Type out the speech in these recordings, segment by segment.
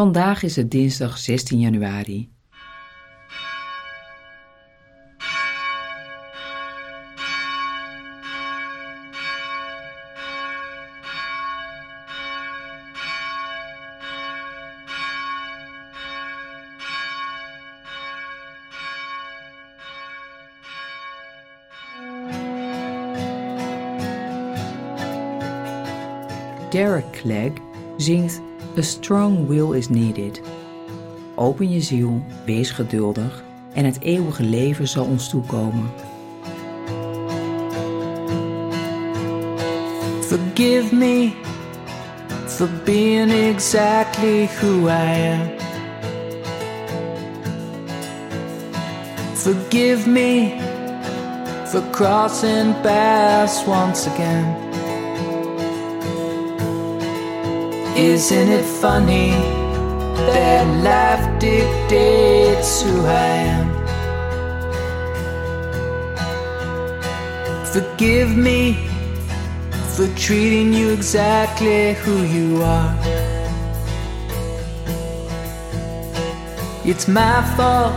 Vandaag is het dinsdag 16 januari. Derek Clegg zingt A Strong Will is Needed. Open je ziel, wees geduldig en het eeuwige leven zal ons toekomen. Forgive me for being exactly who I am. Forgive me for crossing paths once again. Isn't it funny that life dictates who I am? Forgive me for treating you exactly who you are. It's my fault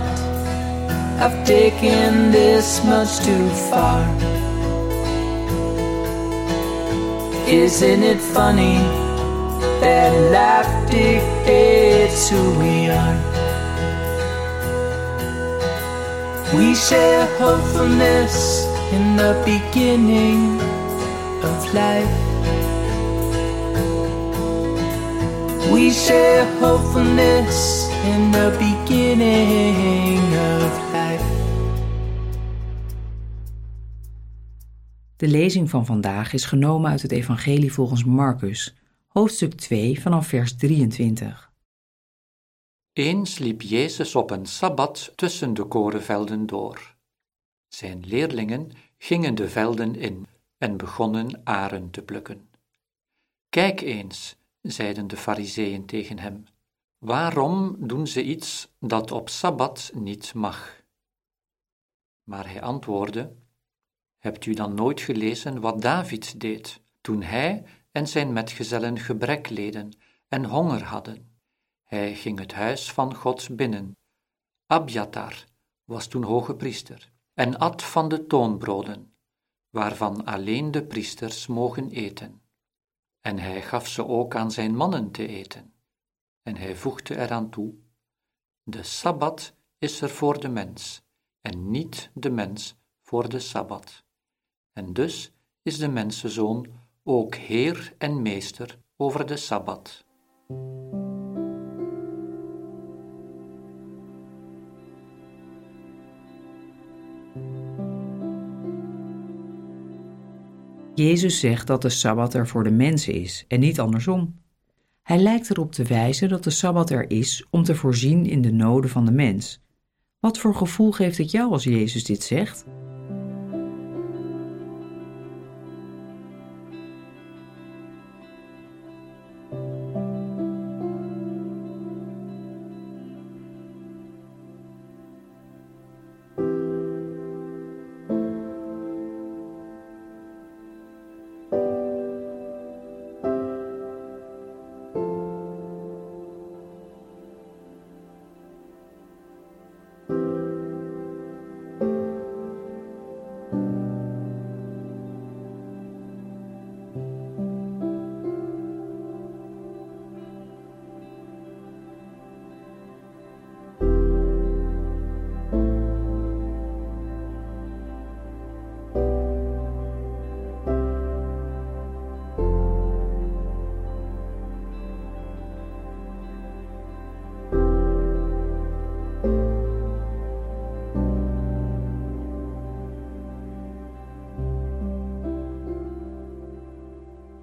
I've taken this much too far. Isn't it funny? That life dictates who we are. We share hopefulness in the beginning of life. We share hopefulness in the beginning of life. De lezing van vandaag is genomen uit het Evangelie volgens Marcus hoofdstuk 2 vanaf vers 23. Eens liep Jezus op een sabbat tussen de korenvelden door. Zijn leerlingen gingen de velden in en begonnen aren te plukken. Kijk eens, zeiden de fariseeën tegen hem, waarom doen ze iets dat op sabbat niet mag? Maar hij antwoordde, Hebt u dan nooit gelezen wat David deed toen hij en zijn metgezellen gebrek leden en honger hadden. Hij ging het huis van God binnen. Abjatar was toen hoge priester en at van de toonbroden, waarvan alleen de priesters mogen eten. En hij gaf ze ook aan zijn mannen te eten. En hij voegde eraan toe: De sabbat is er voor de mens, en niet de mens voor de sabbat. En dus is de mensenzoon ook Heer en Meester over de Sabbat. Jezus zegt dat de Sabbat er voor de mensen is en niet andersom. Hij lijkt erop te wijzen dat de Sabbat er is om te voorzien in de noden van de mens. Wat voor gevoel geeft het jou als Jezus dit zegt?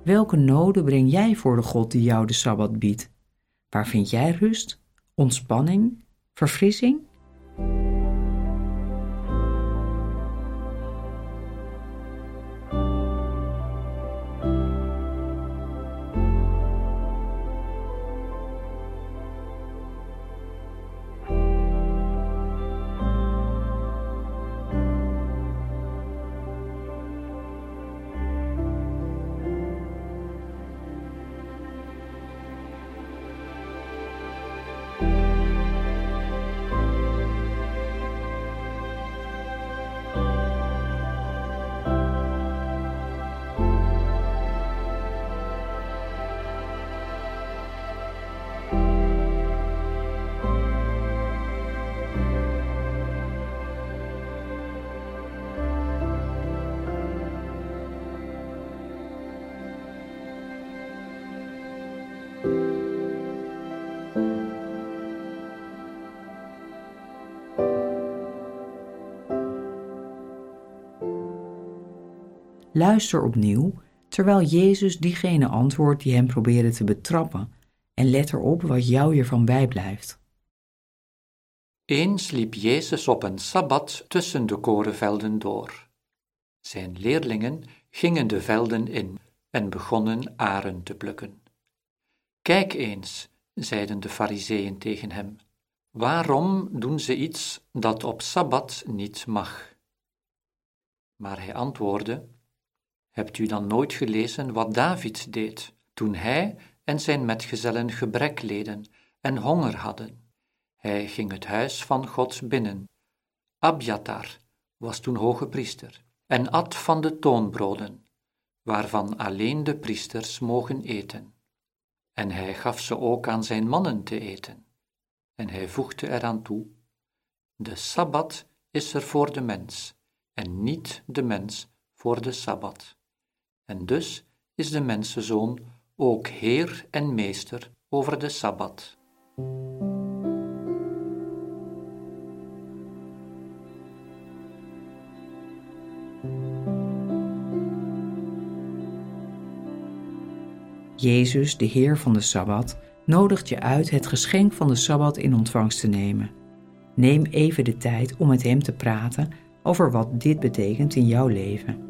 Welke noden breng jij voor de God die jou de Sabbat biedt? Waar vind jij rust, ontspanning, verfrissing? Luister opnieuw terwijl Jezus diegene antwoordt die hem proberen te betrappen en let erop wat jou hiervan bijblijft. Eens liep Jezus op een sabbat tussen de korenvelden door. Zijn leerlingen gingen de velden in en begonnen aren te plukken. Kijk eens, zeiden de fariseeën tegen hem, waarom doen ze iets dat op sabbat niet mag? Maar hij antwoordde, Hebt u dan nooit gelezen wat David deed toen hij en zijn metgezellen gebrek leden en honger hadden? Hij ging het huis van God binnen. Abjatar was toen hoge priester en at van de toonbroden, waarvan alleen de priesters mogen eten. En hij gaf ze ook aan zijn mannen te eten. En hij voegde eraan toe: De sabbat is er voor de mens, en niet de mens voor de sabbat. En dus is de mensenzoon ook Heer en Meester over de sabbat. Jezus, de Heer van de Sabbat, nodigt je uit het geschenk van de Sabbat in ontvangst te nemen. Neem even de tijd om met Hem te praten over wat dit betekent in jouw leven.